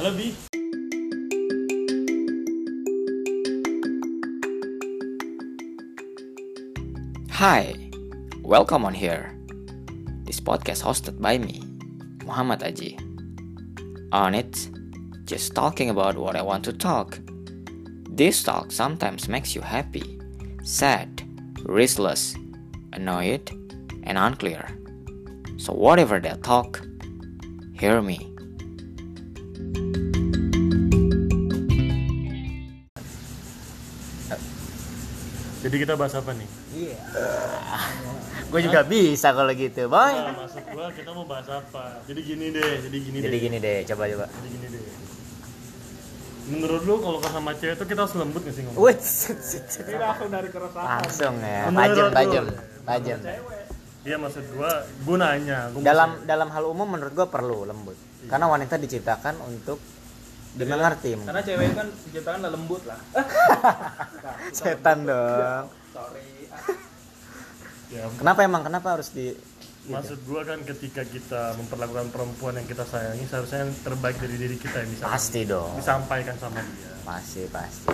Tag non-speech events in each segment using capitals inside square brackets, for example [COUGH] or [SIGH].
Halo Bi. Hi, welcome on here. This podcast hosted by me, Muhammad Aji. On it, just talking about what I want to talk. This talk sometimes makes you happy, sad, restless, annoyed, and unclear. So, whatever that talk, hear me. Jadi kita bahas apa nih? Iya. [LAUGHS] Gue juga bisa kalau gitu, boy. Nah, maksud gua kita mau bahas apa? Jadi gini deh, jadi gini Jadi deh. gini deh, coba coba. Jadi gini deh. Menurut lu kalau sama cewek itu kita harus lembut gak sih ngomong? Wih, Ini langsung dari keresahan. langsung ya, tajam tajam, tajam. Iya maksud gua, gua nanya. Gua Dalam dalam hal umum menurut gue perlu lembut, karena wanita diciptakan untuk dimengerti. Karena cewek kan diciptakan lah lembut lah. [LAUGHS] Setan dong. Sorry. ya, Kenapa emang? Kenapa harus di? maksud gua kan ketika kita memperlakukan perempuan yang kita sayangi seharusnya yang terbaik dari diri kita yang bisa Pasti dong. disampaikan sama dia. Pasti pasti.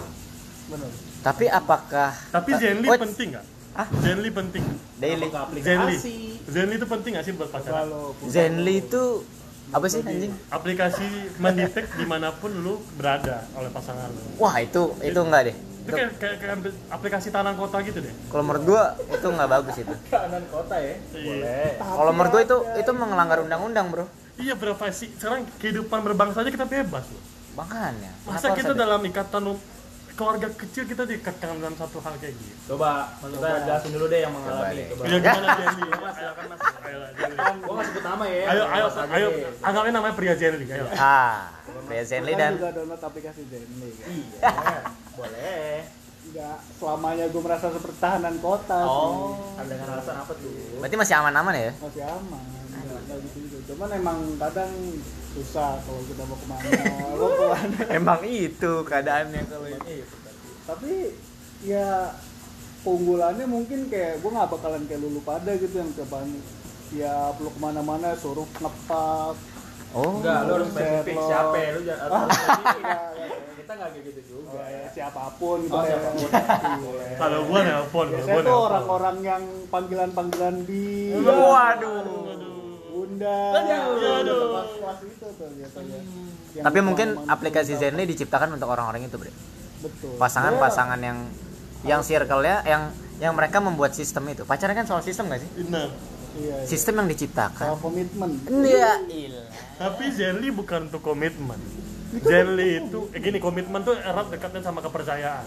Benar. Tapi apakah? Tapi Ta- Zenly Wait, penting nggak? Ah? Zenly penting. Daily. Zenly. Zenly itu penting nggak sih buat pacaran? Kalau Zenly itu apa sih anjing? Aplikasi mendetek di mana pun lu berada oleh pasangan lu. Wah itu itu enggak deh. Itu kayak, kayak, kayak aplikasi tanah kota gitu deh. Kalau menurut gua itu nggak bagus itu. kanan kota ya. Iya. Kalau menurut gua itu itu mengelanggar undang-undang bro. Iya berapa sih? Sekarang kehidupan berbangsa aja kita bebas loh. Makanya. Masa kita dalam ikatan keluarga kecil kita dikekang dalam satu hal kayak gitu. Coba, maksudnya jelasin dulu deh yang mengalami. deh. Coba. Ya gimana [LAUGHS] Zenly? Mas, silakan Mas. Gua nggak sebut nama ya. Ayo, ayo, ayo, anggapnya namanya pria Zenly, ayo. Ah, Ria Zenly Kan dan juga download aplikasi Zenly kan. Iya. Boleh. Enggak selamanya gue merasa seperti tahanan kota Oh, dengan alasan apa tuh? berarti masih aman-aman ya? sih. Masih aman. Enggak enggak gitu juga. Cuman emang kadang susah kalau kita mau ke mana. mau ke mana. [LAUGHS] Emang itu keadaannya kalau ini. Tapi ya keunggulannya mungkin kayak gue nggak bakalan kayak lulu pada gitu yang cobaan ya perlu ke mana-mana suruh ngepak Oh, Enggak, lu harus spesifik siapa ya? Lu jangan spesifik. Enggak, enggak. Kita nggak kayak gitu juga. Ya, siapa pun gitu Oh, ya. siapa pun. Iya. Kalau gua nelpon, Biasanya tuh orang-orang yang panggilan-panggilan di Waduh. Bunda. Aduh. Kelas-kelas itu tuh biasanya. Yang Tapi mungkin aplikasi Zenly diciptakan untuk orang-orang itu, Bre. betul. Pasangan-pasangan yang yang circle-nya yang yang mereka membuat sistem itu. Pacaran kan soal sistem gak sih? Iya, iya. Sistem yang Soal diciptakan. komitmen. Iya, tapi Zenly bukan untuk komitmen. Zenly itu, eh, gini komitmen tuh erat dekatnya sama kepercayaan.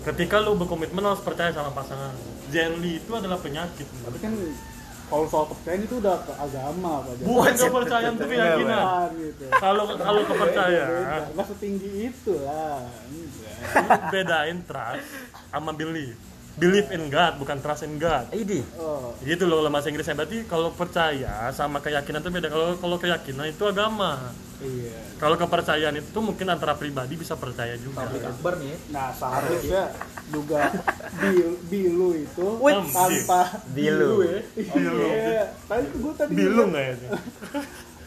Ketika lu berkomitmen harus percaya sama pasangan. Zenly itu adalah penyakit. Tapi kan kalau soal kepercayaan itu udah ke agama Pak Jan. Bukan [LAUGHS] kepercayaan tapi keyakinan. Gitu. Kalau kalau kepercayaan, Nggak setinggi itu lah. Bedain trust sama belief. Believe in God, bukan trust in God. Idi. Oh, Gitu loh kalau bahasa Inggrisnya. Berarti kalau percaya sama keyakinan itu beda. Kalau kalau keyakinan itu agama. iya. Kalau kepercayaan itu mungkin antara pribadi bisa percaya juga. Tablik akbar nih. Nah, seharusnya juga bil, bilu itu Wait. tanpa Bilu. ya. Bilu. Iya. Tadi gue tadi Bilung kayaknya.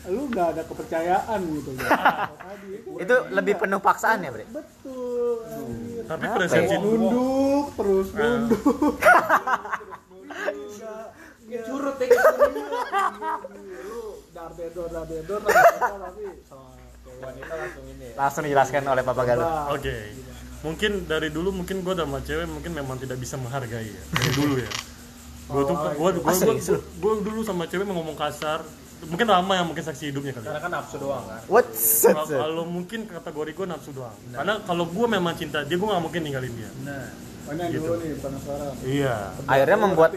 lu nggak ada kepercayaan gitu ya. Tadi Itu lebih penuh paksaan ya, Bre? betul. anjir. Tapi Kenapa presensi ya? nunduk terus nunduk. Curut ya gitu. Lu darbedor darbedor tapi sama Wanita langsung ini. ya. Langsung dijelaskan oleh Papa Galuh. Oke. Mungkin dari dulu mungkin gue sama cewek mungkin memang tidak bisa menghargai ya. Dari dulu ya. Gue tuh gue gue Ah, gue dulu sama cewek mau ngomong kasar. Mungkin lama yang mungkin saksi hidupnya kali. ya. Karena kan nafsu doang kan. What? Kalau- Kalau mungkin kategori gue nafsu doang. Karena kalau gue memang cinta dia, gue gak mungkin ninggalin dia. Nah, yang Gitu. dulu nih sekarang. Iya. Akhirnya membuat.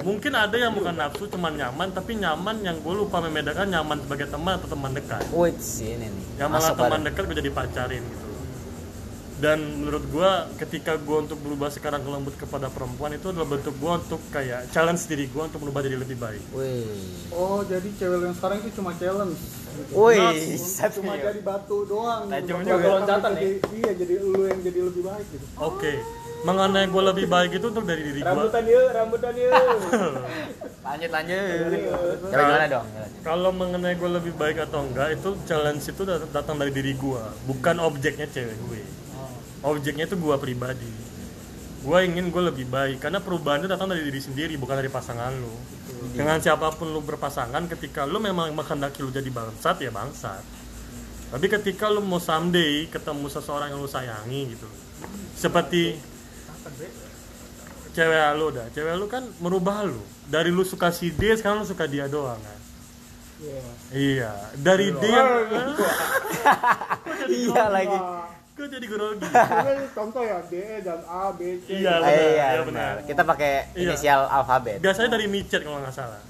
Mungkin ada yang bukan nafsu, cuman nyaman, tapi nyaman yang gue lupa membedakan nyaman sebagai teman atau teman dekat. Wait sih ini nih. Yang malah teman dekat gue jadi pacarin gitu. Dan menurut gue ketika gue untuk berubah sekarang ke lembut kepada perempuan itu adalah bentuk gue untuk kayak challenge diri gue untuk berubah jadi lebih baik. Wih. Oh, jadi cewek yang sekarang itu cuma challenge. gitu. Wih, Cuma jadi batu doang. Gitu. juga. Kalau Loncatan jadi, Iya, jadi lu yang jadi lebih baik gitu. Oke, mengenai gue lebih baik itu untuk dari diri gue Rambutan yuk, rambutan yuk. [LAUGHS] lanjut lanjut coba gimana dong kalau mengenai gue lebih baik atau enggak itu challenge itu dat- datang dari diri gue bukan objeknya cewek gue objeknya itu gue pribadi. Gue ingin gue lebih baik karena perubahan itu datang dari diri sendiri bukan dari pasangan lu. Dengan siapa pun lu berpasangan ketika lu memang menghendaki lu jadi bangsat ya bangsat. Tapi ketika lu mau someday ketemu seseorang yang lu sayangi gitu. Seperti cewek lu dah. Cewek lu kan merubah lu. Dari lu suka si dia sekarang lu suka dia doang kan? Iya. Iya, dari dia. [LAUGHS] iya lagi Gue jadi grogi. [LAUGHS] Ini contoh ya D dan A B C. Iya, Ah, benar. iya Iya, benar benar. kita pakai Iya. inisial alfabet Biasanya dari micet kalau nggak salah.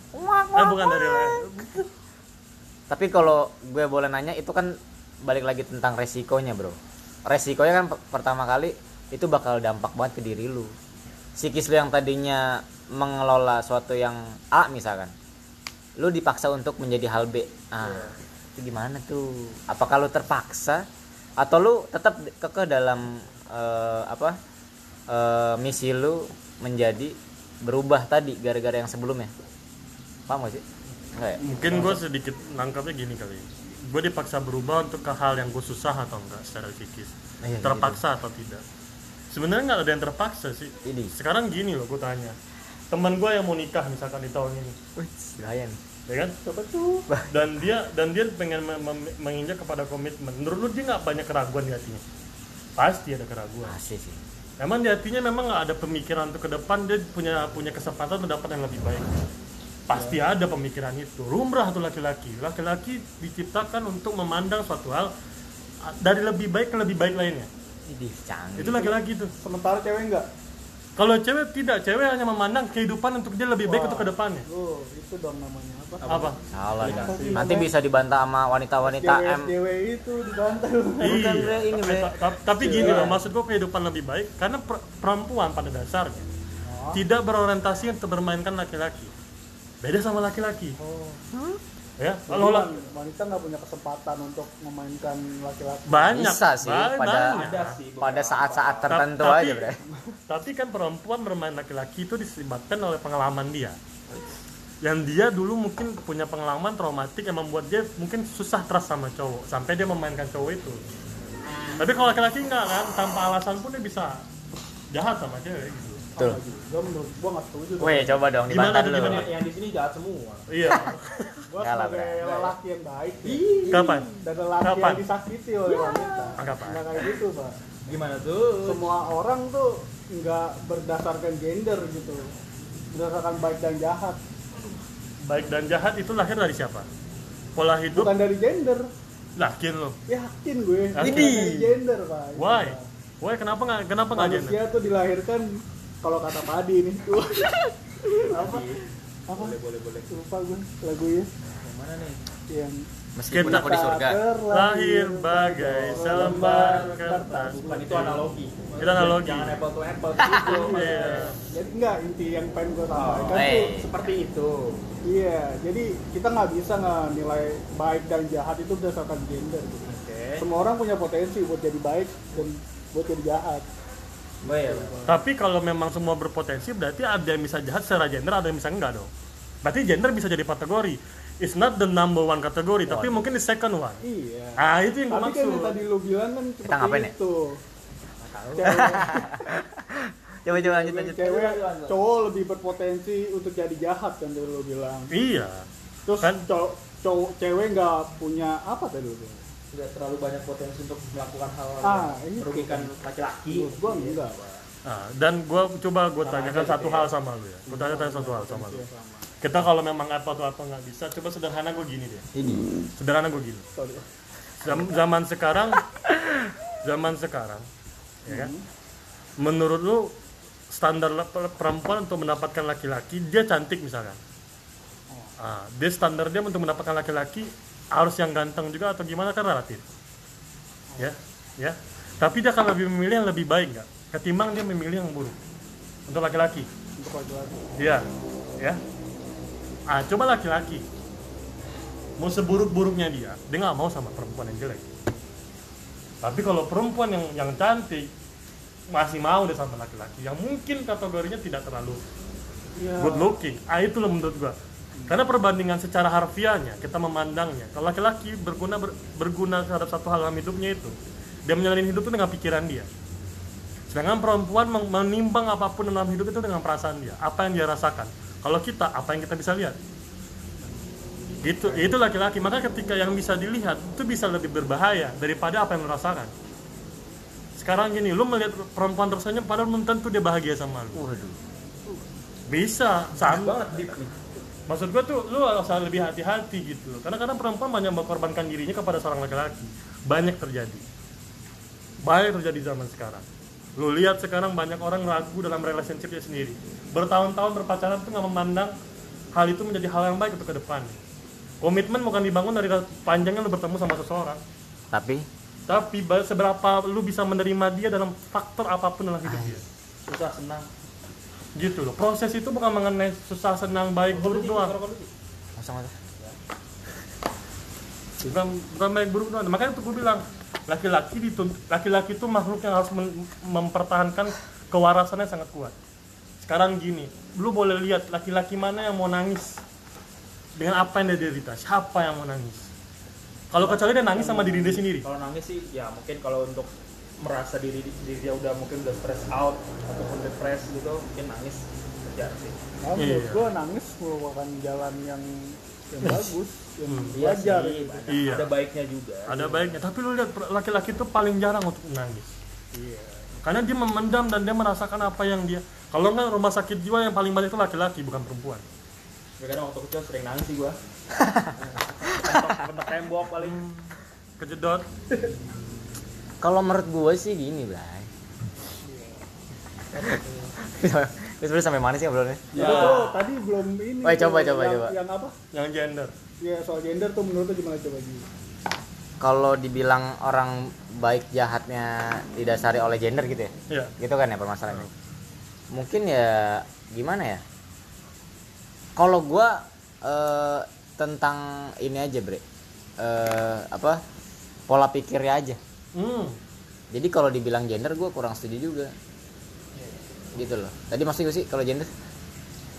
Eh bukan dari Tapi kalau gue boleh nanya itu kan balik lagi tentang resikonya bro. Resikonya kan per- pertama kali itu bakal dampak banget ke diri lu. Psikis lu yang tadinya mengelola suatu yang A misalkan, lu dipaksa untuk menjadi hal B. Ah, itu gimana tuh? Apakah lu terpaksa atau lu tetap kekeh dalam eh, apa eh, misi lu menjadi berubah tadi gara-gara yang sebelumnya? Paham gak sih? Enggak ya? Mungkin gue sedikit nangkapnya gini kali. Gue dipaksa berubah untuk ke hal yang gue susah atau enggak secara psikis. Iya, Terpaksa atau tidak. Sebenarnya nggak ada yang terpaksa sih. Ini. Sekarang gini loh, gue tanya. Teman gue yang mau nikah misalkan di tahun ini, Wih, bahaya nih. Ya kan? Dan dia dan dia pengen me- me- menginjak kepada komitmen. Menurut lu dia nggak banyak keraguan di hatinya? Pasti ada keraguan. Masih sih. Emang di hatinya memang nggak ada pemikiran untuk ke depan dia punya punya kesempatan untuk dapat yang lebih baik. Pasti ada pemikiran itu. Lumrah tuh laki-laki. Laki-laki diciptakan untuk memandang suatu hal dari lebih baik ke lebih baik lainnya. Idih, canggih. Itu laki-laki tuh. Sementara cewek enggak. Kalau cewek tidak, cewek hanya memandang kehidupan untuk dia lebih baik Wah. untuk ke depannya. Oh, itu dong namanya apa? Apa? Salah. Sih Nanti bisa dibantah sama wanita-wanita M. SJW itu dibantah. Bukan, Bre, ini, Bre. Tapi gini loh, maksud gua kehidupan lebih baik karena per- perempuan pada dasarnya tidak berorientasi untuk bermainkan laki-laki. Beda sama laki-laki. Oh. Ya, kalau la- Wanita nggak punya kesempatan untuk memainkan laki-laki. banyak Bisa sih banyak, pada banyak. Ada sih. pada saat-saat tertentu Tapi- aja, Bre. Tapi kan perempuan bermain laki-laki itu disebabkan oleh pengalaman dia. Yang dia dulu mungkin punya pengalaman traumatik yang membuat dia mungkin susah trust sama cowok sampai dia memainkan cowok itu. Tapi kalau laki-laki enggak kan, tanpa alasan pun dia bisa jahat sama cewek gitu. Tuh. Gua menurut gua nggak setuju. Weh, coba dong Gimana dibantah tuh, dulu. gimana? Yang, yang di sini jahat semua. Iya. [LAUGHS] Lah, sebagai Bre. lelaki yang baik. Kapan? Dan lelaki Kapan? yang disakiti oleh wanita. Kapan? Nggak kayak gitu, Pak. Gimana tuh? Semua orang tuh nggak berdasarkan gender gitu. Berdasarkan baik dan jahat. Baik dan jahat itu lahir dari siapa? Pola hidup Bukan dari gender. yakin lo. Yakin gue. Yakin? Dari gender, Pak. Why? Why kenapa nggak kenapa nggak gender? Manusia tuh dilahirkan kalau kata Padi nih. [LAUGHS] apa? Apa? Boleh, boleh, boleh. Lupa gue lagunya mana nih? yang Meskipun Kita aku di surga. Lahir bagai selembar kertas. Bukan itu analogi. Itu analogi. Jangan apple to apple [LAUGHS] gitu. Iya. Jadi enggak inti yang pengen gue Oh, sampaikan eh. tuh seperti itu. Iya, jadi kita nggak bisa nggak nilai baik dan jahat itu berdasarkan gender. Gitu. Oke. Semua orang punya potensi buat jadi baik dan buat jadi jahat. Baik. Tapi kalau memang semua berpotensi berarti ada yang bisa jahat secara gender, ada yang bisa enggak dong. Berarti gender bisa jadi kategori. It's not the number one kategori, tapi mungkin the second one. Iya. Ah itu yang gue Tapi kan yang maksud. tadi lu bilang kan Kita ngapain ya? itu. Cewek, [LAUGHS] Coba coba lanjut lanjut. cewek, cowok lebih berpotensi untuk jadi jahat kan tadi lu bilang. Iya. Terus Kan? cowok, cowok cewek nggak punya apa tadi lu bilang? Tidak terlalu banyak potensi untuk melakukan hal Ah, yang merugikan laki-laki. Menurut gua enggak, Pak. Nah, dan gue coba gue Sama tanyakan satu hal ya. sama lu ya. Gue tanya-tanya satu hal sama lu. Iya, sama. Kita kalau memang apa tuh apa nggak bisa, coba sederhana gue gini deh. Ini. Sederhana gue gini. Sorry. Zam- zaman sekarang, zaman sekarang, ya kan? Menurut lu standar perempuan untuk mendapatkan laki-laki, dia cantik misalkan. Ah, dia standar dia untuk mendapatkan laki-laki harus yang ganteng juga atau gimana kan relatif. Ya, ya. Tapi dia akan lebih memilih yang lebih baik nggak? Ketimbang dia memilih yang buruk untuk laki-laki. Untuk laki-laki. Iya, ya. Ah, coba laki-laki. Mau seburuk-buruknya dia, dia nggak mau sama perempuan yang jelek. Tapi kalau perempuan yang yang cantik, masih mau deh sama laki-laki. Yang mungkin kategorinya tidak terlalu ya, good looking. Ah itu loh menurut gua. Karena perbandingan secara harfiahnya kita memandangnya. Kalau laki-laki berguna ber- berguna terhadap satu hal dalam hidupnya itu dia menjalani hidup itu dengan pikiran dia. Sedangkan perempuan menimbang apa pun dalam hidup itu dengan perasaan dia. Apa yang dia rasakan kalau kita apa yang kita bisa lihat? Itu itu laki-laki. Maka ketika yang bisa dilihat itu bisa lebih berbahaya daripada apa yang lo rasakan. Sekarang gini lu melihat perempuan tersenyum padahal belum tentu dia bahagia sama lu. Waduh. bisa sama. Banget maksud gua tuh lu harus lebih hati-hati gitu karena kadang perempuan banyak mengorbankan dirinya kepada seorang laki-laki. Banyak terjadi. Banyak terjadi zaman sekarang lu lihat sekarang banyak orang ragu dalam relationshipnya sendiri. Bertahun-tahun berpacaran tuh nggak memandang hal itu menjadi hal yang baik untuk ke depan. Komitmen bukan dibangun dari panjangnya lu bertemu sama seseorang. Tapi? Tapi seberapa lu bisa menerima dia dalam faktor apa pun dalam hidup dia. susah senang. Gitu loh. Proses itu bukan mengenai susah senang baik buruk doang. masa masa. bukan bukan baik buruk doang. Makanya tuh gue bilang laki-laki ditunt laki-laki itu makhluk yang harus men- mempertahankan kewarasannya sangat kuat. Sekarang gini lu boleh lihat laki-laki mana yang mau nangis. Dengan apa yang dia derita? Siapa yang mau nangis? Kalau kecuali dia nangis sama diri dia sendiri. kalau nangis sih ya mungkin kalau untuk merasa diri diri dia udah mungkin udah stress out ataupun depres gitu mungkin nangis wajar sih. Nah, menurut Iya. gua nangis merupakan jalan yang yang [LAUGHS] bagus yang Iya wajar sih, banyak- Iya. ada baiknya juga ada baiknya tapi lu lihat laki-laki itu paling jarang untuk menangis karena dia memendam dan dia merasakan apa yang dia kalau nggak rumah sakit jiwa yang paling banyak itu laki-laki bukan perempuan ya kadang waktu kecil sering nangis sih gua [LAUGHS] bentok tembok paling kejedot Kalau menurut gue sih gini. [LAUGHS] Itu sebenarnya sampai mana sih ngobrolnya? Ya. tuh tadi belum ini. Tuh, coba, coba, yang, coba. Yang apa? yang gender Ya soal gender tuh menurut lu gimana coba Ji? Kalau dibilang orang baik jahatnya didasari oleh gender gitu ya? ya Gitu kan ya permasalahannya. Mungkin ya gimana ya? Kalau gua eh, tentang ini aja, Bre. Eh, apa? Pola pikirnya aja. hmm. Jadi kalau dibilang gender gue kurang setuju juga. Gitu loh. Tadi maksud gue sih kalau gender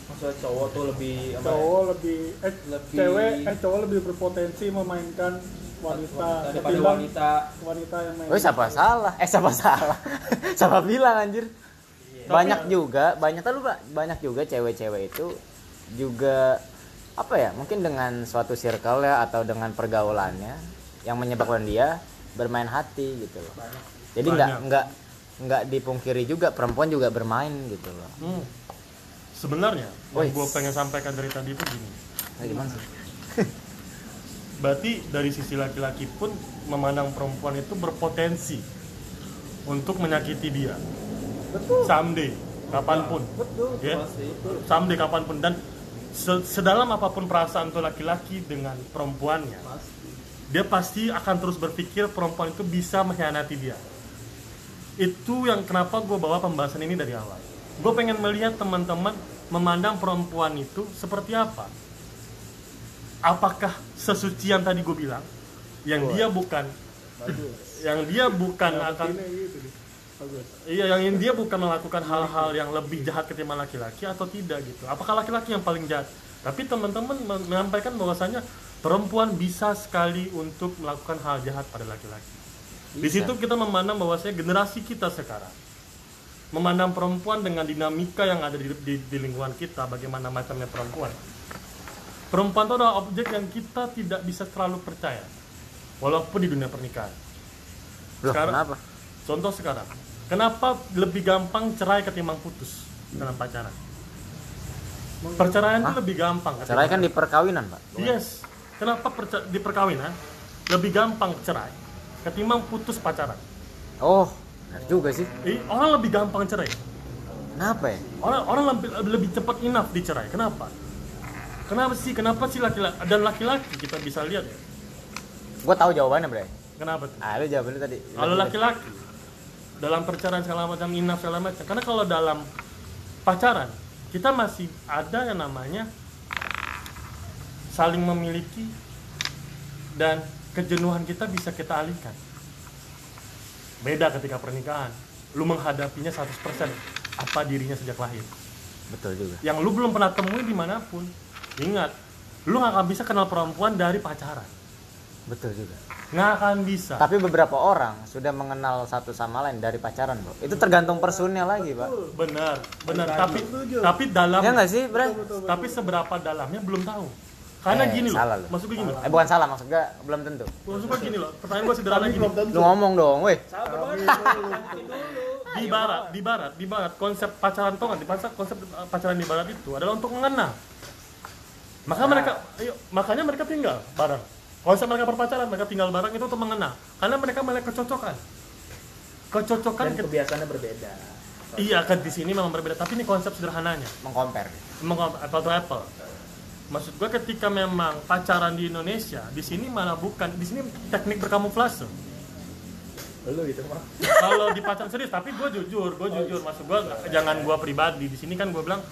maksudnya cowok tuh lebih apa ya? Cowok lebih eh Lebih- cewek eh cowok lebih berpotensi memainkan wanita daripada ketimbang wanita wanita yang main. Oh siapa salah? Eh siapa salah? [LAUGHS] siapa bilang anjir? Banyak juga, banyak tuh Pak. Banyak juga cewek-cewek itu juga apa ya? Mungkin dengan suatu circle ya atau dengan pergaulannya yang menyebabkan dia bermain hati gitu loh. Jadi nggak Banyak. nggak nggak dipungkiri juga perempuan juga bermain gitu loh. Hmm. Sebenarnya yang gue pengen sampaikan dari tadi itu gini. Nah, gimana? [LAUGHS] Berarti dari sisi laki-laki pun memandang perempuan itu berpotensi untuk menyakiti dia. Betul. someday kapan pun. Betul. ya. pasti someday kapan pun. Dan se- sedalam apa pun perasaan tuh laki-laki dengan perempuannya dia pasti akan terus berpikir perempuan itu bisa mengkhianati dia. Itu yang kenapa gue bawa pembahasan ini dari awal gue pengen melihat teman-teman memandang perempuan itu seperti apa apakah sesuci yang tadi gue bilang yang dia bukan yang dia bukan akan Ini gitu. Bagus. Iya, yang dia bukan melakukan hal-hal yang lebih jahat ketimbang laki-laki atau tidak gitu. Apakah laki-laki yang paling jahat? Tapi teman-teman men- menyampaikan bahwasanya perempuan bisa sekali untuk melakukan hal jahat pada laki-laki. Di situ kita memandang bahwasanya generasi kita sekarang memandang perempuan dengan dinamika yang ada di, di, di lingkungan kita, bagaimana macamnya perempuan. Perempuan itu adalah objek yang kita tidak bisa terlalu percaya, walaupun di dunia pernikahan. Loh, Sekarang- kenapa? Contoh sekarang, kenapa lebih gampang cerai ketimbang putus dalam pacaran? Perceraian itu lebih gampang. Cerai kan di perkawinan, Pak. Yes. Kenapa perca- di perkawinan lebih gampang cerai ketimbang putus pacaran? Oh, benar juga sih. Eh, orang lebih gampang cerai. Kenapa ya? Orang orang lebih, lebih cepat enough dicerai. Kenapa? Kenapa sih? Kenapa sih laki-laki dan laki-laki kita bisa lihat ya? Gue tahu jawabannya, Bre. Kenapa tuh? Ah, lu jawabannya tadi. Kalau laki-laki dalam perceraian segala macam enough segala macam. Karena kalau dalam pacaran kita masih ada yang namanya saling memiliki dan kejenuhan kita bisa kita alihkan. Beda ketika pernikahan. lu menghadapinya 100% apa dirinya sejak lahir. Betul juga. Yang lu belum pernah temui di mana pun. Ingat lu nggak akan bisa kenal perempuan dari pacaran. Betul juga. Nggak akan bisa. Tapi beberapa orang sudah mengenal satu sama lain dari pacaran bro. Itu tergantung personnya lagi pak. Benar benar. Tapi tapi dalam ya nggak sih Bray? tapi seberapa dalamnya belum tahu karena Eh, gini loh salah lu. maksud gue gini loh. Eh bukan salah maksud gue belum tentu. Maksud gue gini loh pertanyaan gue sederhana gini. lu ngomong dong weh. Di barat di barat di barat konsep pacaran tuh nggak? Di pacar konsep uh, pacaran di barat itu adalah untuk mengenal. Maka mereka ayo, makanya mereka tinggal bareng. Konsep mereka berpacaran mereka tinggal bareng itu untuk mengenal. Karena mereka melihat kecocokan. Kecocokan dan ke- kebiasaannya berbeda. Iya kan di sini memang berbeda tapi ini konsep sederhananya. Mengcompare. Memang apple to apple maksud gua ketika memang pacaran di Indonesia di sini malah bukan di sini teknik berkamuflase. Lu gitu mah kalau di pacaran serius tapi gue jujur gue jujur. Maksud gue jangan gue pribadi. Di sini kan gue bilang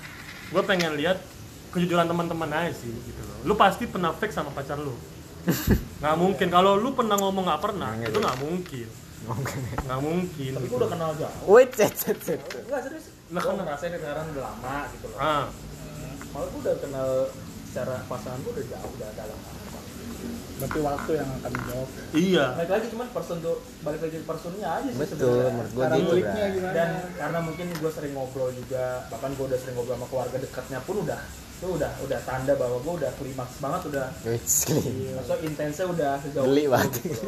gue pengen lihat kejujuran teman-teman aja sih gitu loh. Lu pasti pernah fake sama pacar lu. Nggak mungkin. Kalau lu pernah ngomong nggak pernah itu nggak mungkin. Nggak mungkin. Tapi gitu. gua udah kenal jauh. Wait cet cet cet enggak serius. Gua kan- ngerasain sekarang udah lama gitu loh. Ah. Malah gua udah kenal secara pasangan gua udah jauh udah dalam berarti waktu yang akan menjawab iya balik lagi cuman person tuh balik lagi personnya aja sih betul sebenarnya. menurut gue gitu gimana dan karena mungkin gue sering ngobrol juga bahkan gue udah sering ngobrol sama keluarga dekatnya pun udah itu udah udah tanda bahwa gue udah klimaks banget udah maksudnya intensnya udah sejauh Geli banget. gitu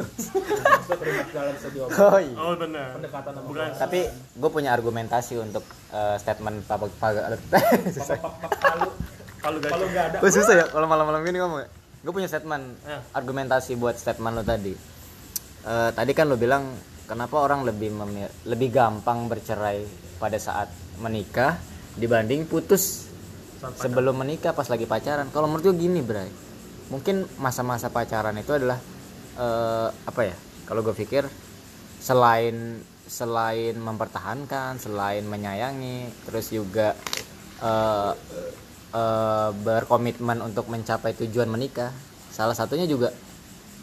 klimaks dalam sejauh oh iya oh benar pendekatan sama bukan tapi gue punya argumentasi untuk eh, statement papa papa susah kalau kalau gak kalau nggak ada. Gue susah ya kalau malam-malam gini ngomong ya. Gue punya statement Ya. argumentasi buat statement lo tadi. Eh, tadi kan lo bilang kenapa orang lebih memir- lebih gampang bercerai pada saat menikah dibanding putus Saat pacaran. sebelum menikah pas lagi pacaran? Kalau menurut gue gini Bray. Mungkin masa-masa pacaran itu adalah eh, apa ya kalau gue pikir selain selain mempertahankan selain menyayangi terus juga eh, eh, berkomitmen untuk mencapai tujuan menikah. Salah satunya juga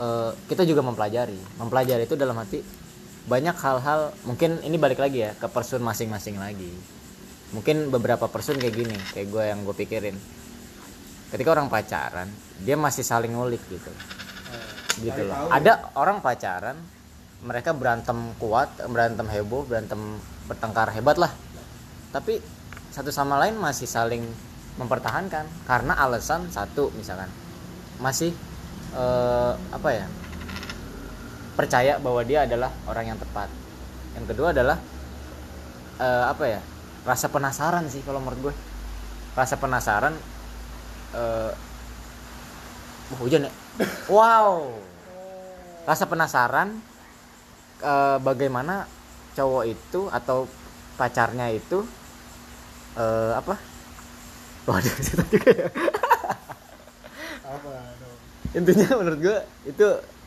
eh, kita juga mempelajari. Mempelajari itu dalam hati banyak hal-hal mungkin ini balik lagi ya ke person masing-masing lagi. Mungkin beberapa person kayak gini kayak gue yang gue pikirin. Ketika orang pacaran dia masih saling ngulik gitu. Gitu loh. ada orang pacaran mereka berantem kuat berantem heboh berantem bertengkar hebat lah. Tapi satu sama lain masih saling mempertahankan. Karena alasan satu misalkan masih eh, apa ya percaya bahwa dia adalah orang yang tepat. Yang kedua adalah eh, apa ya rasa penasaran sih kalau menurut gue. Rasa penasaran eh wah, hujan ya? Wow! Rasa penasaran eh, bagaimana cowok itu atau pacarnya itu eh, apa waduh cerita juga ya? Apa dong intinya menurut gue itu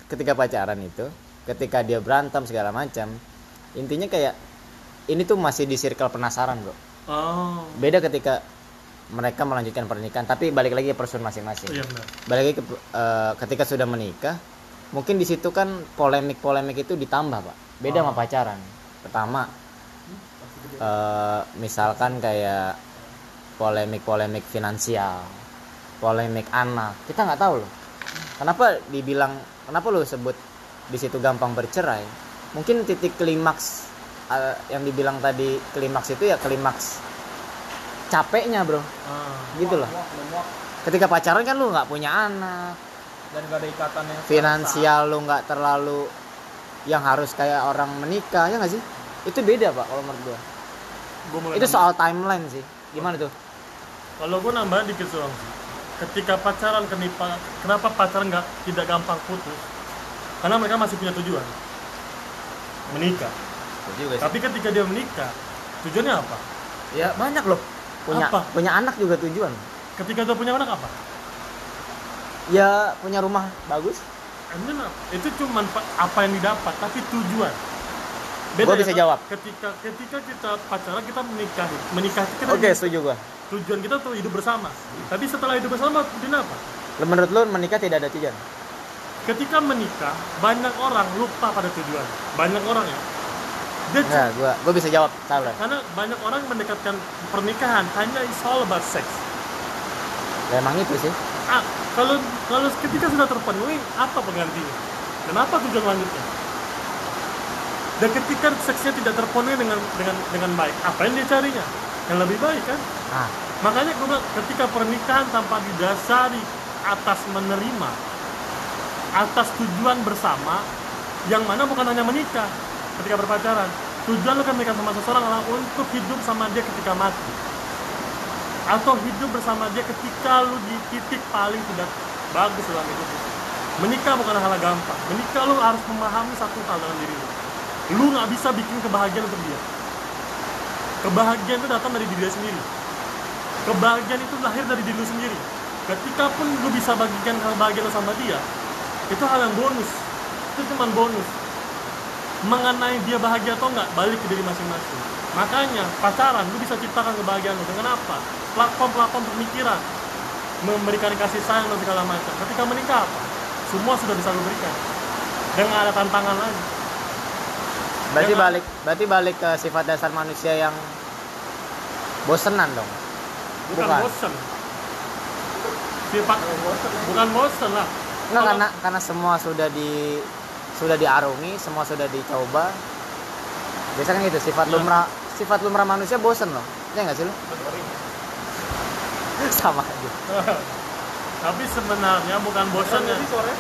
ketika pacaran itu ketika dia berantem segala macam intinya kayak ini tuh masih di circle penasaran bro. Oh. Beda ketika mereka melanjutkan pernikahan tapi balik lagi ke person masing-masing. Iya benar. Balik lagi ke, eh, ketika sudah menikah mungkin di situ kan polemik-polemik itu ditambah pak. Beda sama pacaran. Pertama eh, misalkan kayak polemik-polemik finansial polemik anak. Kita nggak tahu loh. Kenapa dibilang kenapa lo sebut di situ gampang bercerai? Mungkin titik klimaks eh, yang dibilang tadi klimaks itu ya klimaks capeknya bro. Ah gitu loh. Muak, muak. ketika pacaran kan lu nggak punya anak. Dan gak ada ikatan yang finansial lu nggak terlalu yang harus kayak orang menikah ya nggak sih? Itu beda pak kalau menurut gua. Gua mulai itu soal timeline sih. Gimana tuh Kalau gue nambah dikit doang. Ketika pacaran kenapa kenapa pacaran nggak tidak gampang putus? Karena mereka masih punya tujuan menikah. juga Tapi ketika dia menikah, tujuannya apa? ya banyak loh punya Apa? punya anak juga tujuan Ketika dia punya anak apa? ya punya rumah bagus Emang itu cuma apa yang didapat, tapi tujuan. Gua bisa ya, jawab. Ketika ketika kita pacaran kita menikah, menikah kita oke setuju gua tujuan kita tuh hidup bersama. Tapi setelah hidup bersama, tujuan apa? Menurut lu menikah tidak ada tujuan? Ketika menikah banyak orang lupa pada tujuan. Banyak orang ya. Dia Enggak, gua gua bisa jawab salah. karena banyak orang mendekatkan pernikahan hanya it's all about sex Ya, emang itu sih. ah kalau kalau ketika sudah terpenuhi apa penggantinya? Dan apa tujuan lanjutnya? Dan ketika seksnya tidak terpenuhi dengan dengan dengan baik apa yang dia carinya? Yang lebih baik kan? Ah, makanya gue ketika pernikahan tanpa didasari atas menerima atas tujuan bersama yang mana bukan hanya menikah ketika berpacaran. Tujuan lu kan menikah sama seseorang adalah untuk hidup sama dia ketika mati. Atau hidup bersama dia ketika lu di titik paling tidak bagus dalam hidup menikah bukan hal gampang. Menikah lu harus memahami satu hal dalam diri lu. Lu nggak bisa bikin kebahagiaan untuk dia. Kebahagiaan itu datang dari diri sendiri kebahagiaan itu lahir dari diri lu sendiri. Ketika pun lu bisa bagikan kebahagiaan lu sama dia itu hal yang bonus. Itu cuma bonus. Mengenai dia bahagia atau enggak balik ke diri masing-masing. Makanya pacaran lu bisa ciptakan kebahagiaan lu. Dengan apa? Platform-platform pemikiran. Memberikan kasih sayang dan segala macam. Ketika menikah apa? Semua sudah bisa lu berikan. Dan nggak ada tantangan lagi berarti balik berarti balik ke sifat dasar manusia yang bosenan dong. Bukan, Bukan. bosen sifat bukan bosen lah Enggak Kalau- karena karena semua sudah di sudah diarungi, semua sudah dicoba. Biasa kan gitu, sifat Ya. lumrah sifat lumrah manusia bosen loh. Ya enggak sih lu? [LAUGHS] Sama aja. [LAUGHS] tapi sebenarnya bukan bosannya Jadi suaranya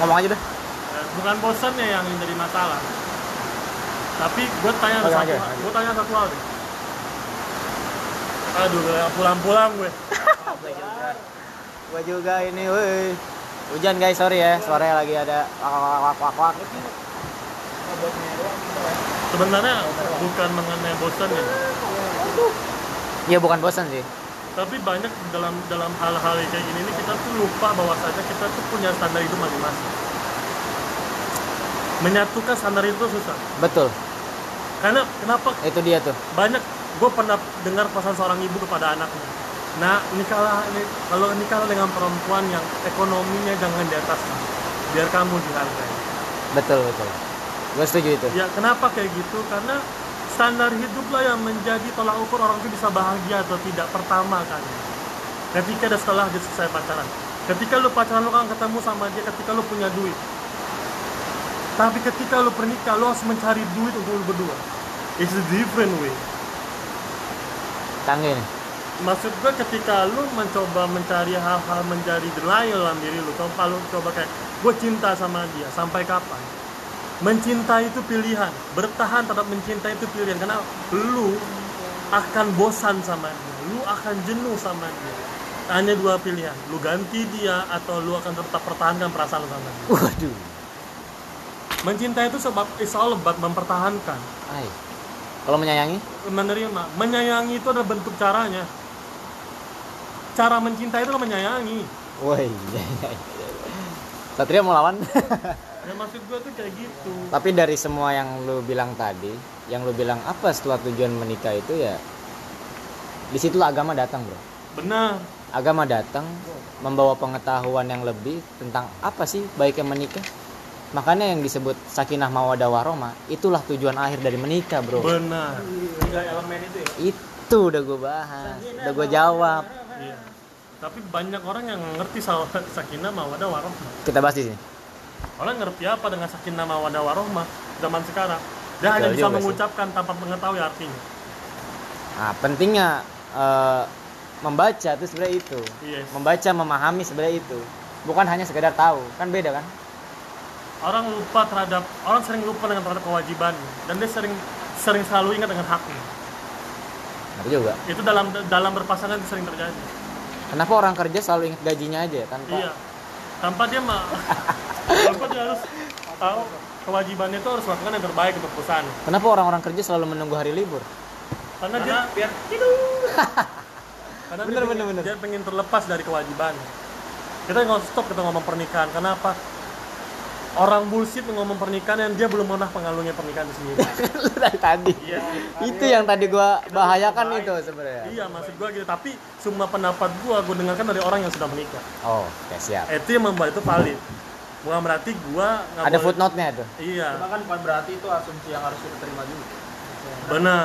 Ngomong aja deh. Eh, bukan bosannya yang jadi masalah tapi gue tanya Oke, satu gue tanya satu hal deh aduh pulang-pulang gue Gua juga ini, woi. Hujan guys, sorry ya. Suaranya lagi ada wak wak wak sebenarnya bukan mengenai bosannya Iya bukan bosan sih. tapi banyak dalam dalam hal-hal kayak gini ini kita tuh lupa bahwasanya kita tuh punya standar hidup masing-masing menyatukan standar itu susah Betul. karena kenapa Itu dia tuh. banyak gue pernah dengar pesan seorang ibu kepada anaknya. Nah nikahlah ini kalau nikahlah dengan perempuan yang ekonominya jangan di atas biar kamu dihargai. Betul, betul. Gue setuju itu. ya kenapa kayak gitu? Karena standar hiduplah yang menjadi tolak ukur orang itu bisa bahagia atau tidak pertama kan ketika dan setelah dia selesai pacaran. Ketika lu pacaran lu kan ketemu sama dia ketika lu punya duit. Tapi ketika lu pernikah lu harus mencari duit untuk lu berdua. It's a different way Canggih nih. maksud gue ketika lu mencoba mencari hal-hal menjadi denial dalam diri lu coba lu coba kayak gue cinta sama dia sampai kapan mencintai itu pilihan bertahan terhadap mencintai itu pilihan karena lu akan bosan sama dia lu akan jenuh sama dia hanya dua pilihan lu ganti dia atau lu akan tetap pertahankan perasaan lu sama dia Waduh. mencintai itu sebab it's all about mempertahankan Ay. Kalau menyayangi? menerima menyayangi itu adalah bentuk caranya cara mencintai itu menyayangi Woi. Satria mau lawan? [LAUGHS] ya maksud gue tuh kayak gitu Tapi dari semua yang lu bilang tadi, yang lu bilang apa setelah tujuan menikah itu ya di situlah agama datang bro. benar Agama datang membawa pengetahuan yang lebih tentang apa sih baiknya menikah. Makanya yang disebut sakinah mawadah warahmah itulah tujuan akhir dari menikah bro. benar tiga elemen itu ya Itu udah gue bahas, udah gue jawab. iya tapi banyak orang yang ngerti soal [LAUGHS] sakinah mawadah warohmah Kita bahas di sini. orang ngerti apa dengan sakinah mawadah warohmah zaman sekarang dia Betul hanya bisa juga sih. mengucapkan tanpa mengetahui artinya Nah, pentingnya eh, membaca itu sebenarnya itu. yes Membaca, memahami sebenarnya itu. Bukan hanya sekedar tahu, kan beda kan? Orang lupa terhadap orang sering lupa dengan terhadap kewajiban dan dia sering sering selalu ingat dengan haknya Aku juga. itu dalam dalam berpasangan itu sering terjadi Kenapa orang kerja selalu ingat gajinya aja tanpa Iya. Tanpa dia mah [LAUGHS] tanpa dia harus tahu kewajibannya itu harus lakukan yang terbaik untuk perusahaan. Kenapa orang-orang kerja selalu menunggu hari libur? Karena dia biar [LAUGHS] karena Bener, dia, bener, pengen, bener. dia pengen terlepas dari kewajiban. Kita nggak stop kita ngomong pernikahan. Kenapa? Orang bullshit ngomong pernikahan yang dia belum pernah pengalungnya pernikahan itu sendiri. [LAUGHS] Dari tadi. Iya. Itu yang tadi gua bahayakan itu sebenarnya. Iya, maksud gua gitu. Tapi semua pendapat gua gua dengarkan dari orang yang sudah menikah. Oh, oke siap. Itu yang membuat itu valid. bukan berarti gua nggak ada boleh- footnote-nya tuh iya Cuma kan bukan berarti itu asumsi yang harus kita terima juga. benar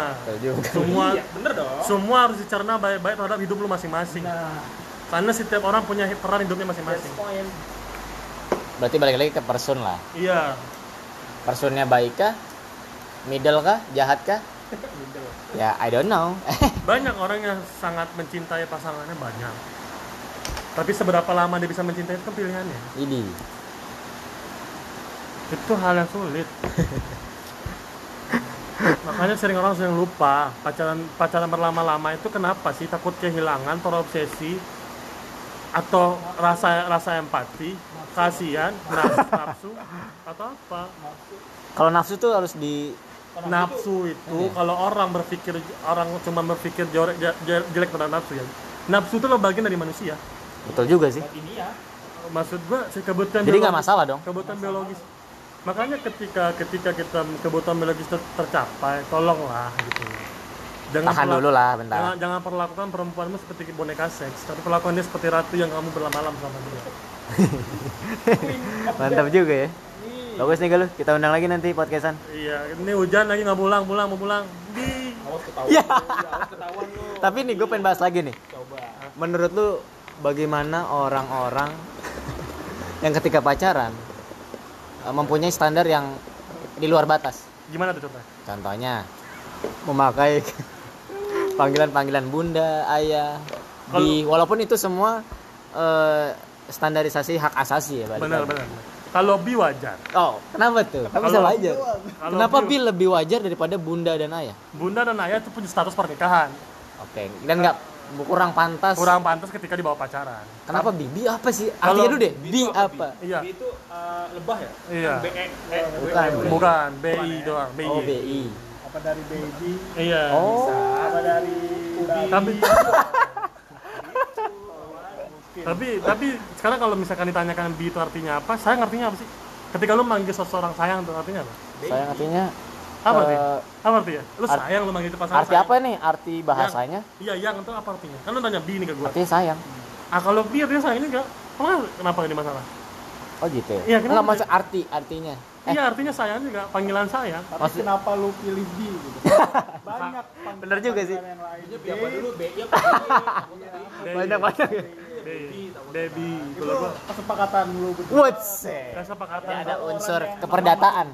semua Iya, bener dong. semua harus dicerna baik-baik terhadap hidup lu masing-masing Nah, karena setiap orang punya peran hidupnya masing-masing that's point. Berarti balik lagi ke person lah. Iya. Personnya baik kah [LAUGHS] middle. Kah jahat kah ya I don't know. [LAUGHS] Banyak orang yang sangat mencintai pasangannya banyak. Tapi seberapa lama dia bisa mencintai itu kan pilihannya. Ini. Itu hal yang sulit. Makanya sering orang sering lupa pacaran pacaran berlama-lama itu kenapa sih takut kehilangan terobsesi atau rasa rasa empati kasihan nafsu, nafsu atau apa? Kalau nafsu tuh harus di nafsu itu kalau orang berpikir orang cuma berpikir jorek je- je- jelek tentang nafsu ya. Nafsu itu lo bagian dari manusia. Betul juga sih. Ini ya. maksud gua si kebutuhan jadi nggak masalah dong. kebutuhan biologis. Makanya ketika ketika kita kebutuhan biologis ter- tercapai tolonglah gitu. Jangan tahan dulu lah bentar. jangan, jangan perlakukan perempuanmu seperti boneka seks tapi perlakukan dia seperti ratu yang kamu berlama-lama sama dia [LAUGHS] mantap juga ya. Bagus nih galuh kita undang lagi nanti podcastan. Iya ini hujan lagi nggak pulang pulang mau pulang. Di. Awas ketahuan. Ya. lu, Awas ketahuan lu. tapi nih gue pengen bahas lagi nih. Coba. menurut lu bagaimana orang-orang yang ketika pacaran eh, mempunyai standar yang di luar batas? Gimana tuh contohnya? Contohnya memakai panggilan-panggilan bunda ayah di walaupun itu semua eh, standarisasi hak asasi ya balik benar benar. Kalau bi wajar. Oh kenapa tuh? Kan bisa Kalau- wajar. Kalau kenapa Bi- bil lebih wajar daripada bunda dan ayah? Bunda dan ayah itu punya status pernikahan. Oke dan nggak kurang pantas. Kurang pantas ketika dibawa pacaran. Kenapa bi bi apa sih? Artinya dulu deh bi apa iya. Bi itu eh, lebah ya? Iya. B E E Bukan. bukan BI doang BI oh bi apa dari baby iya. Oh. Apa dari tapi [LAUGHS] tapi tapi sekarang kalau misalkan ditanyakan bi itu artinya apa saya ngertinya apa sih? Ketika lu manggil seseorang sayang itu artinya apa? Saya artinya apa artinya? apa artinya? Lu art- sayang lu manggil itu pasangan arti sayang. apa nih? Arti bahasanya? Iya yang itu apa artinya? Kan lu nanya bi nih ke gua. Artinya sayang. Ah kalau bi artinya sayang juga kenapa kenapa ini masalah? Oh gitu ya? Iya, kenapa? nggak maksud arti artinya. Eh. Iya artinya sayang juga panggilan sayang. Tapi Maksud- kenapa lu pilih B gitu? [LAUGHS] Banyak panggilan- Bener juga sih. yang lain. Ini B, apa dulu? B I apa? B? [LAUGHS] banyak banyak ya itu kalau gua. kesepakatan lu berdua What's kesepakatan ada unsur keperdataan.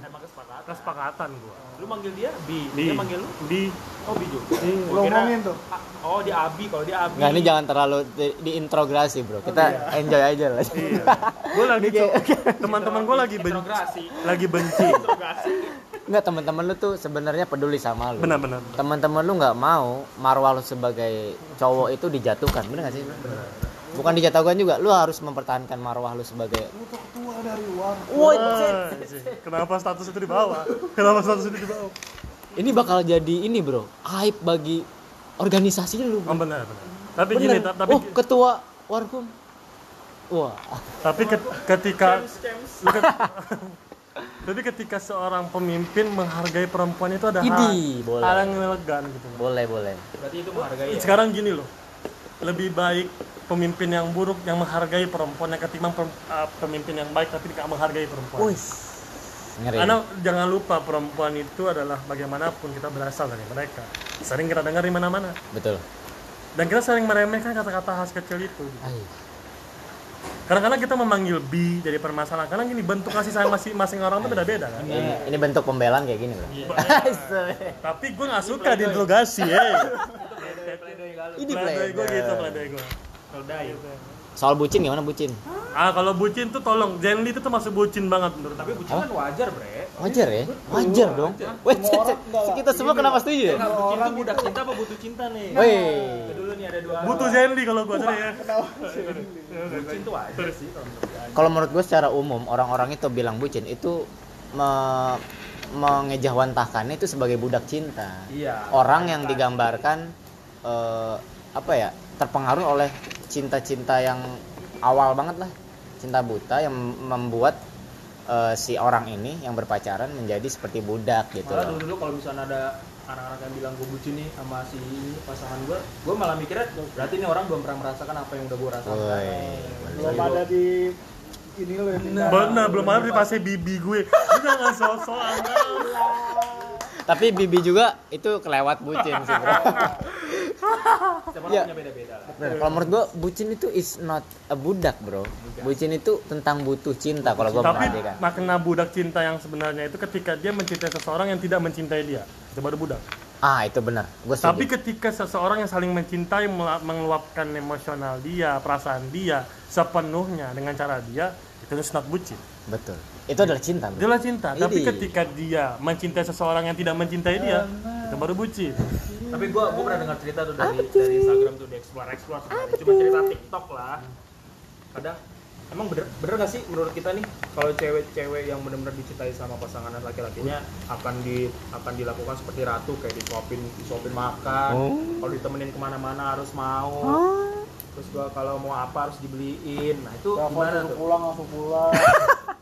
Kesepakatan. Gua. Lu manggil dia B, di dia manggil lu? Di oh B juga. lu ngomongin tuh. Oh, dia Abi, kalau dia Abi. nggak ini jangan terlalu di- diintrogasi bro. Kita enjoy aja lah. Iya. Gua lagi [LAUGHS] teman-teman gua lagi benci lagi benci. Nggak teman-teman lu tuh sebenarnya peduli sama lu. Benar-benar teman-teman lu nggak mau marwah lu sebagai cowok itu dijatuhkan. Bener gak sih bukan dijatuhkan juga lu harus mempertahankan marwah lu sebagai lu tuh ketua dari sih. Kenapa status itu dibawa? Kenapa status itu dibawa? ini bakal jadi ini bro aib bagi organisasi lu Oh bro. benar, benar. Tapi Bener. gini, ta- tapi oh ketua warkum wah tapi ket- ketika [LAUGHS] tapi ketika seorang pemimpin menghargai perempuan itu ada hal, boleh. hal yang elegan gitu. boleh boleh Berarti itu menghargai ya. Sekarang gini loh, lebih baik pemimpin yang buruk yang menghargai perempuan yang ketimbang uh, pemimpin yang baik tapi tidak menghargai perempuan. ngeri Karena jangan lupa perempuan itu adalah bagaimanapun kita berasal dari mereka. Sering kita dengar di mana-mana. betul Dan kita sering meremehkan kata-kata khas kecil itu. Ay, Kadang-kadang kita memanggil bi dari permasalahan. Karena gini bentuk kasih sayang masing-masing orang itu beda-beda kan. ini, ini bentuk pembelaan kayak gini loh [LAUGHS] Tapi gue nggak suka diinterogasi ya. [LAUGHS] ini Pledoi gue gitu, pledoi gue. soal bucin gimana bucin Ah kalau bucin tuh tolong, Zenly itu tuh masuk bucin banget menurut Tapi aku. bucin kan wajar, Bre. wajar ya wajar dong enggak. [LAUGHS] kita semua kenapa setuju ya bucin tuh budak cinta apa butuh cinta nih? Woi, dulu nih ada dua. Butuh Zenly kalau gue sorry ya. bucin tuh wajar sih kalau menurut gue. kalau menurut gue secara umum orang-orang itu bilang bucin itu me- mengejawantahkannya itu sebagai budak cinta. Iya. Orang yang digambarkan eh, apa ya terpengaruh oleh cinta-cinta yang awal banget lah, cinta buta yang membuat eh, si orang ini yang berpacaran menjadi seperti budak gitu. Malah loh. dulu dulu kalau misalnya ada anak-anak yang bilang gue bucin nih sama si ini, pasangan gue, gue malah mikirnya berarti ini orang belum pernah merasakan apa yang udah gue rasakan. Woi, belum ada di ini lo yang minta bener belum ada privasi bibi gue Lu jangan sok-sokan Tapi Bibi juga itu kelewat bucin sih, Bro. [LAUGHS] Siapa punya beda-beda kalau menurut gua bucin itu is not a budak, Bro. Bucin itu tentang butuh cinta kalau gua tapi makna budak cinta yang sebenarnya itu ketika dia mencintai seseorang yang tidak mencintai dia itu baru budak Ah, itu benar. Gua Tapi setuju. ketika seseorang yang saling mencintai mengeluapkan emosional dia, perasaan dia sepenuhnya dengan cara dia, itu is not bucin. Betul. Itu adalah cinta, Bro. Itulah cinta. Tapi ketika dia mencintai seseorang yang tidak mencintai dia, itu baru bucin. Tapi gua gua pernah dengar cerita tuh dari dari Instagram tuh di explore explore sebenarnya. Cuma cerita TikTok lah. Kadang emang bener bener gak sih menurut kita nih kalau cewek-cewek yang benar-benar dicintai sama pasangan laki-lakinya akan di akan dilakukan seperti ratu kayak disuapin disuapin makan kalau ditemenin ke mana-mana harus mau terus gua kalau mau apa harus dibeliin nah itu Telepon gimana tuh pulang langsung pulang [LAUGHS]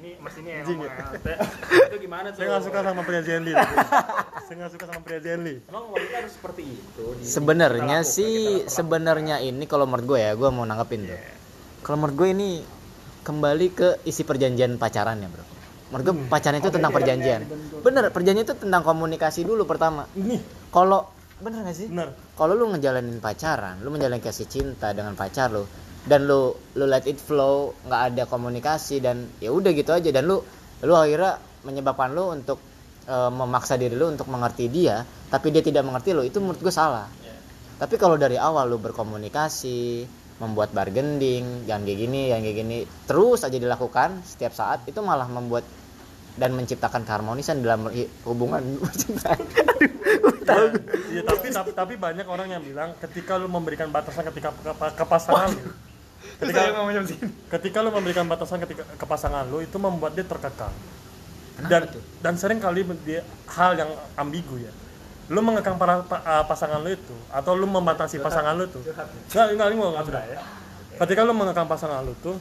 ini mas ini yang ngomong ya. ya. [LAUGHS] Itu gimana tuh Saya nggak suka sama pria Zenly. [LAUGHS] Saya nggak suka sama pria Zenly. emang wanita harus seperti itu Sebenarnya sih sebenarnya ini kalau menurut gue ya, gue mau nanggepin tuh. Kalau menurut gue ini kembali ke isi perjanjian pacarannya, Bro. Menurut gue pacaran itu tentang perjanjian. Bener, perjanjian itu tentang komunikasi dulu pertama. Ini Kalau bener gak sih? benar. Kalau lu ngejalanin pacaran, lu menjalin kasih cinta dengan pacar lu dan lu lu let it flow, nggak ada komunikasi dan ya udah gitu aja dan lu lu akhirnya menyebabkan lu untuk eh, memaksa diri lu untuk mengerti dia, tapi dia tidak mengerti lu, itu menurut gue salah. Tapi kalau dari awal lu berkomunikasi, membuat bargaining, jangan kayak gini, jangan kayak gini, terus aja dilakukan setiap saat, itu malah membuat dan menciptakan keharmonisan dalam hubungan [LAUGHS] percintaan. Iya tapi, tapi tapi banyak orang yang bilang ketika lu memberikan batasan ketika ke, ke- ke pasangan lu, ketika ketika lu memberikan batasan ketika ke pasangan lu itu membuat dia terkekang. Dan dan sering kali dia hal yang ambigu ya. Lu mengekang para pa- uh, pasangan lu itu atau lu membatasi pasangan lu tuh. Enggak, enggak ini gua enggak sudah ya. Ketika lu mengekang pasangan lu tuh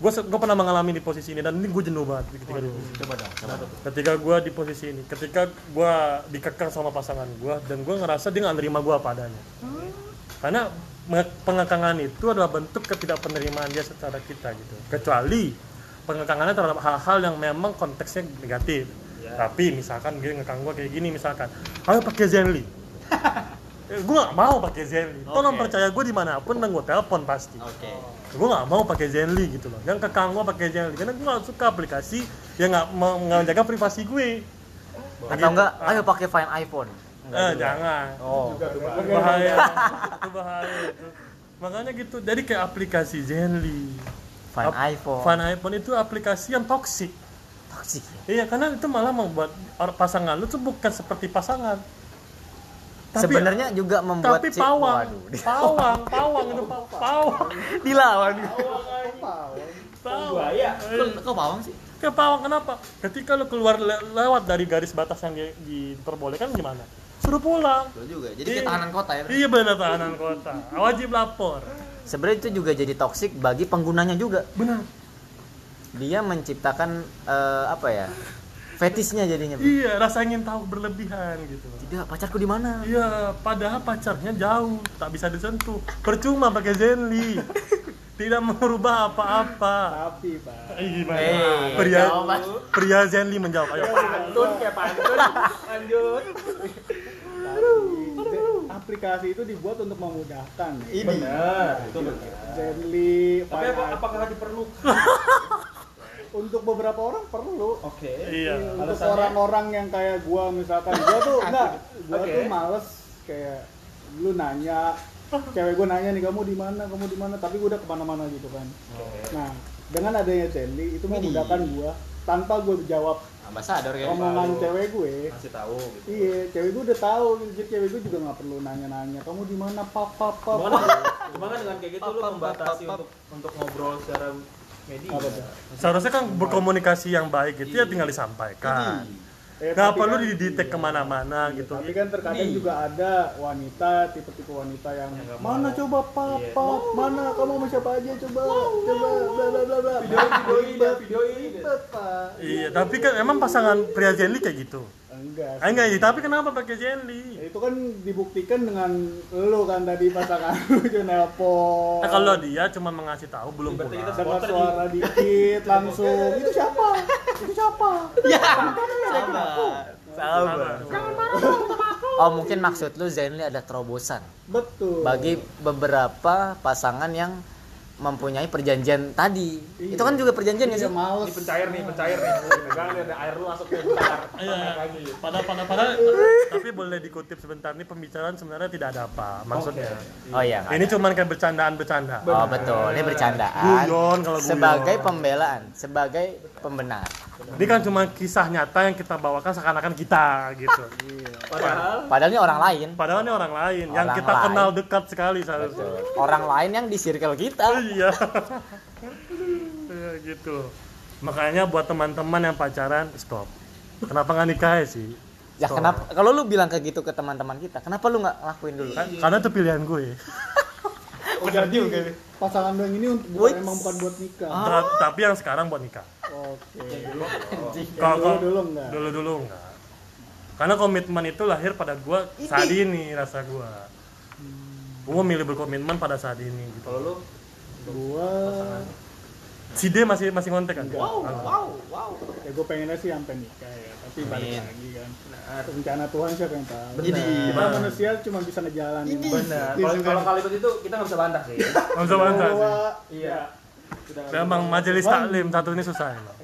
gue gue pernah mengalami di posisi ini dan ini gue jenuh banget ketika coba dong coba tuh ketika gue di posisi ini ketika gue dikekang sama pasangan gue dan gue ngerasa dia nggak nerima gue apa adanya. Karena pengekangan itu adalah bentuk ketidakpenerimaan dia secara kita gitu. Kecuali pengekangannya terhadap hal-hal yang memang konteksnya negatif. Tapi misalkan dia ngekang gue kayak gini misalkan ayo pakai Zenly. [LAUGHS] Gue gak mau pakai Zenly. Tolong Oke. percaya gue di mana pun dan gue telepon pasti. Oke. gue nggak mau pakai Zenly gitu loh. Yang kekang gue pakai Zenly karena gue nggak suka aplikasi yang nggak menjaga privasi gue. Atau enggak, ayo pakai Find iPhone. eh, jangan. Oh. itu bahaya itu bahaya itu makanya gitu. Jadi kayak aplikasi Zenly Ap- iPhone. Find iPhone itu aplikasi yang toksik Toxic. iya karena itu malah membuat pasangan lu tuh bukan seperti pasangan Tapi- Sebenarnya juga membuat tapi si- pawang Waduh. pawang [LAUGHS] pawang itu pa- pawang [LAUGHS] Dilawan. pawang buaya Eh, Kok pawang sih? ke pawang kenapa ketika lu keluar le- lewat dari garis batas yang di- diperbolehkan gimana suruh pulang Betul juga. Jadi Iya. kayak tahanan kota ya. iya benar tahanan kota wajib lapor Sebenarnya itu juga jadi toksik bagi penggunanya juga. benar Dia menciptakan eh, apa ya? Fetisnya jadinya. Bro. iya rasa ingin tahu berlebihan gitu Tidak, pacarku di mana? iya padahal pacarnya jauh tak bisa disentuh percuma pakai Zenly [LAUGHS] tidak merubah apa-apa tapi pak Eh, gimana Eh, pria jawaban. pria Zenly menjawab ayo pantun kayak pantun lanjut aplikasi itu dibuat untuk memudahkan. Ya. benar. Itu benar Zenly, tapi apa, apakah diperlukan [LAUGHS] untuk beberapa orang perlu. Oke. Iya. Untuk Alasannya? orang-orang yang kayak gua misalkan. Gua tuh [LAUGHS] enggak. Gua Oke. tuh males kayak lu nanya. Cewek gua nanya nih kamu di mana? Kamu di mana? Tapi gua udah ke mana-mana gitu kan. Nah dengan adanya Zenly itu memudahkan gua. Tanpa gua jawab Ambasador ya. omongan cewek gue. Masih tahu gitu. Iya cewek gue udah tahu gitu. jadi cewek gue juga nggak perlu nanya-nanya. Kamu di mana? Pap pap pap. Cuma kan, dengan kayak gitu? Lu membatasi untuk untuk ngobrol secara media. Seharusnya kan berkomunikasi yang baik gitu ya tinggal disampaikan Eh, nggak tapi perlu kan- didetek iya. ke mana-mana Iya, gitu tapi kan terkadang juga ada wanita tipe-tipe wanita yang Yang nggak mana mau. coba pap Iya. mana kamu sama siapa aja coba coba bla bla bla bla Videoin, videoin, Ribet, videoin. ribet, Pak. Iya, tapi kan emang pasangan pria Zenly kayak gitu. Enggak Ah, enggak, tapi kenapa pakai jelly? Ya, itu kan dibuktikan dengan lu kan tadi pasangan [LAUGHS] lu nelpon. Nah, kalau dia cuma mengasih tahu belum Berarti kita pulang. dengar Supporter suara dikit [LAUGHS] langsung itu siapa? Itu siapa? Sabar. Oh mungkin maksud lu Zenly ada terobosan? Betul. Bagi beberapa pasangan yang mempunyai perjanjian tadi. Itu kan juga perjanjian ya dia sih? males Ini pencair nih, pencair nih. [LAUGHS] Pegang nih, ada air lu masuk nih bentar. Iya. Naik lagi. Pada pada pada tapi boleh dikutip sebentar nih pembicaraan sebenarnya tidak ada apa maksudnya. Oh iya. Ini ada. cuman kayak bercandaan-bercanda. Oh betul, ini bercandaan. Guyon kalau guyon. Sebagai pembelaan, sebagai pembenar. Ini kan cuma kisah nyata yang kita bawakan seakan-akan kita gitu. Padahal Padahal ini orang lain. Padahal ini orang lain yang Orang kita lain. kenal dekat sekali seharusnya. Orang lain yang di circle kita. Iya. Iya, gitu. Makanya buat teman-teman yang pacaran stop. Kenapa nggak nikah ya sih? Ya Stop. kenapa? Kalau lu bilang kayak gitu ke teman-teman kita, kenapa lu nggak lakuin dulu? Kan- Karena itu pilihan gue. [LAUGHS] oh, jadi pasangan lu yang ini untuk Wih. emang bukan buat nikah Ta- Tapi yang sekarang buat nikah. oke Kalau dulu kalau- dulu enggak dulu-dulu enggak. Karena komitmen itu lahir pada gua saat ini rasa gua. Gua milih berkomitmen pada saat ini gitu. kalau lu gua Si D masih masih ngontek kan? Wow, wow. ya gue pengennya sih sampai nikah ya tapi balik Amin. lagi kan rencana Tuhan siapa yang tahu Jadi, kita manusia cuma bisa ngejalanin benar. Iya, Kalau juga. kalau kalimat itu kita nggak bisa bantah sih. Nggak bisa bantah sih. Bahwa, Iya. Nggak Memang majelis taklim satu ini susah emang.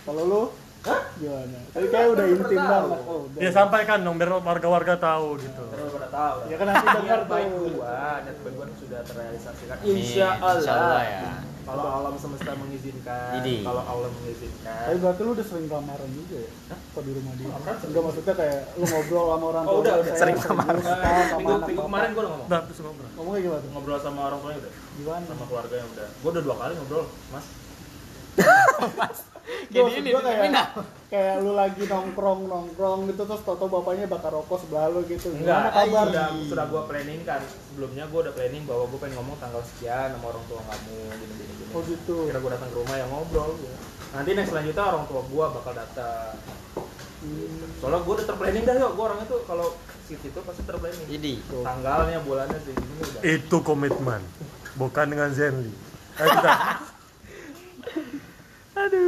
kalau lu gimana tadi kayak udah intim banget oh, udah. Ya sampaikan dong biar warga-warga tahu gitu. Terus pada tahu. ya kan nanti dengar Niat baik gua, niat baik gua sudah terrealisasikan. Insya Allah ya. Kalau alam semesta mengizinkan, Jadi. kalau Allah mengizinkan. tapi berarti lu udah sering lamaran juga ya kok di rumah dia enggak maksudnya kayak lu ngobrol sama orang Oh, udah, tua, udah. saya Sering lamaran. minggu, minggu kemarin gua udah ngomong Nah, terus ngobrol. ngomongnya gimana tuh ngobrol sama orang tuanya udah gimana sama keluarga yang udah gua udah dua kali ngobrol mas [LAUGHS] [LAUGHS] Gini ini kayak, kayak lu lagi nongkrong nongkrong gitu terus toto bapaknya bakar rokok sebelah lu gitu. Gimana enggak kabar? sudah sudah gua planning kan. Sebelumnya gua udah planning bahwa gua pengen ngomong tanggal sekian sama orang tua kamu gini gini gini oh gitu. Kira gua datang ke rumah ya ngobrol ya. nanti next selanjutnya orang tua gua bakal datang. Hmm, soalnya gua udah terplanning dah yuk gua orangnya tuh kalau situ itu pasti terplanning. Jadi, tanggalnya bulannya segini udah. Itu komitmen. Bukan dengan Zenly. Ayo kita.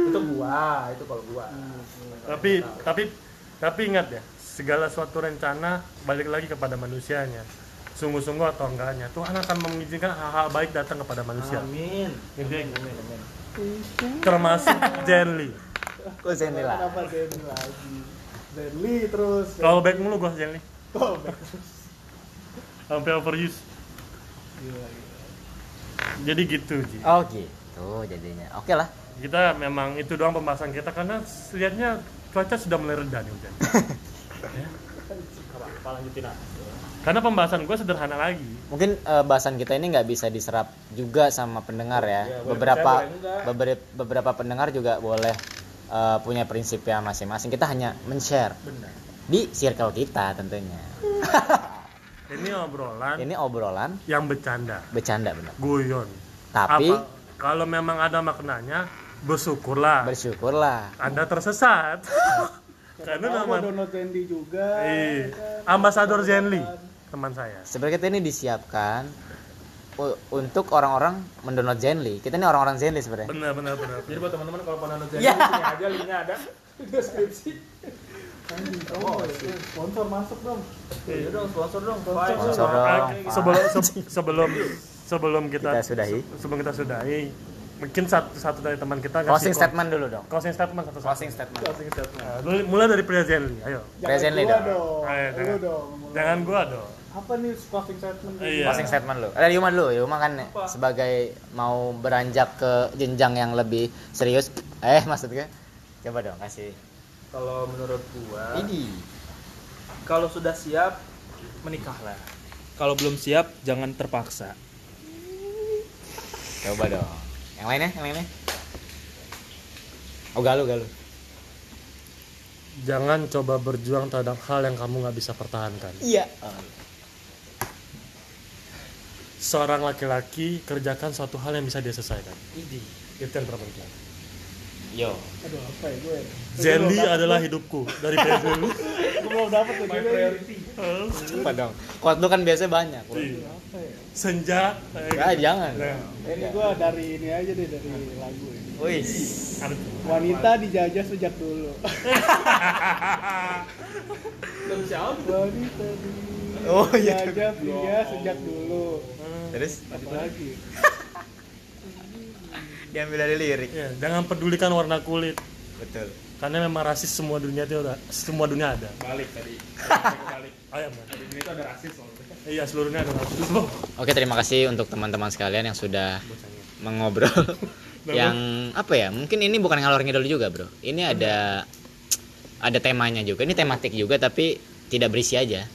Itu gua itu kalau gua tapi tapi tapi ingat ya, segala suatu rencana balik lagi kepada manusianya. Sungguh-sungguh atau enggaknya, Tuhan akan mengizinkan hal-hal baik datang kepada manusia. amin Intinya gitu. termasuk Zenly. kok Zenly lah. kenapa Zenly lagi Zenly terus Kalau baik mulu gua Zenly. Oh, Sampai overuse. gila, gila. Jadi gitu, Ji. Oh gitu jadinya. Oke lah. Kita memang itu doang pembahasan kita karena lihatnya cuaca sudah mulai reda nih hujan. ah [LAUGHS] Karena pembahasan gue sederhana lagi. Mungkin eh, bahasan kita ini nggak bisa diserap juga sama pendengar ya. Boleh beberapa beberapa beberapa pendengar juga boleh eh, punya prinsipnya masing-masing. Kita hanya men-share benar di circle kita tentunya. Ini obrolan Ini obrolan yang bercanda, bercanda benar. guyon. Tapi Apa- kalau memang ada maknanya, bersyukurlah. bersyukurlah. Anda tersesat. [LAUGHS] Karena nama download Zenly juga Iya. ya kan? Ambasador Zenly, teman saya. Sebenarnya kita ini disiapkan untuk orang-orang mendownload Zenly. Kita ini orang-orang Zenly sebenarnya. Benar benar benar. jadi buat teman-teman kalau mau nonton Iya. sini aja linknya ada di deskripsi oh, sponsor masuk dong Iya dong, sponsor dong. Sponsor dong. Ah, sebelum se- sebelum sebelum kita, Kita sudahi. se- sebelum kita sudahi, mungkin satu satu dari teman kita Closing statement dulu dong. Closing statement satu Closing statement. Nah, dulu- mulai dari Zenly, ayo. Present gua dong Ayo, jangan. dong mulai. Jangan gua dong. apa nih closing statement Iya. Closing statement lu. Ada Yuma dulu. Yuma kan sebagai mau beranjak ke jenjang yang lebih serius. Eh maksud gue. Coba dong kasih. Kalau menurut gua, Ini. kalau sudah siap menikahlah. Kalau belum siap jangan terpaksa. Coba dong. Yang lainnya, yang lainnya. Oh galu galu. Jangan coba berjuang terhadap hal yang kamu nggak bisa pertahankan. Iya. Seorang laki-laki kerjakan suatu hal yang bisa dia selesaikan. Ini. Itu yang terpenting. Yo. aduh apa ya gue Zenly adalah hidupku dari [LAUGHS] gue belum dapet tuh My priority. Coba dong. Quote lu kan biasanya banyak. Iya. ya Senja. Ah, jangan. Nah, ini gue dari ini aja deh dari lagu ini Wih. wanita dijajah sejak dulu wanita Oh, iya. dijajah pria sejak dulu Terus apa lagi diambil dari lirik. Ya, jangan pedulikan warna kulit. Betul. Karena memang rasis semua dunia itu ada, semua dunia ada. Balik tadi. [LAUGHS] Dunia itu ada rasis. Iya, seluruhnya ada rasis. Loh, Oke, terima kasih untuk teman-teman sekalian yang sudah mengobrol [LAUGHS] yang apa ya? Mungkin ini bukan ngalor ngidul juga, Bro. Ini ada ada temanya juga. Ini tematik juga tapi tidak berisi aja.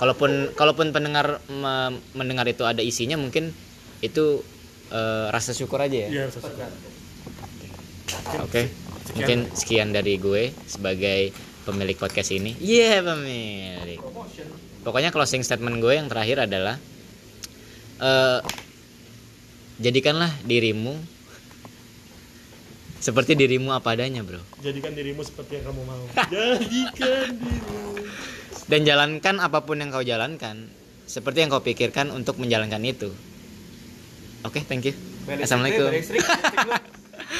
Kalaupun kalaupun pendengar me- mendengar itu ada isinya mungkin itu eh, rasa syukur aja ya. Iya, rasis. Oke. Mungkin sekian dari gue sebagai pemilik podcast ini. Iya, pemilik. Pokoknya closing statement gue yang terakhir adalah eh jadikanlah dirimu seperti dirimu apa adanya, Bro. Jadikan dirimu seperti yang kamu mau. Jadikan dirimu. Dan jalankan apa pun yang kau jalankan seperti yang kau pikirkan untuk menjalankan itu. Oke, thank you. Assalamualaikum. Balik lu.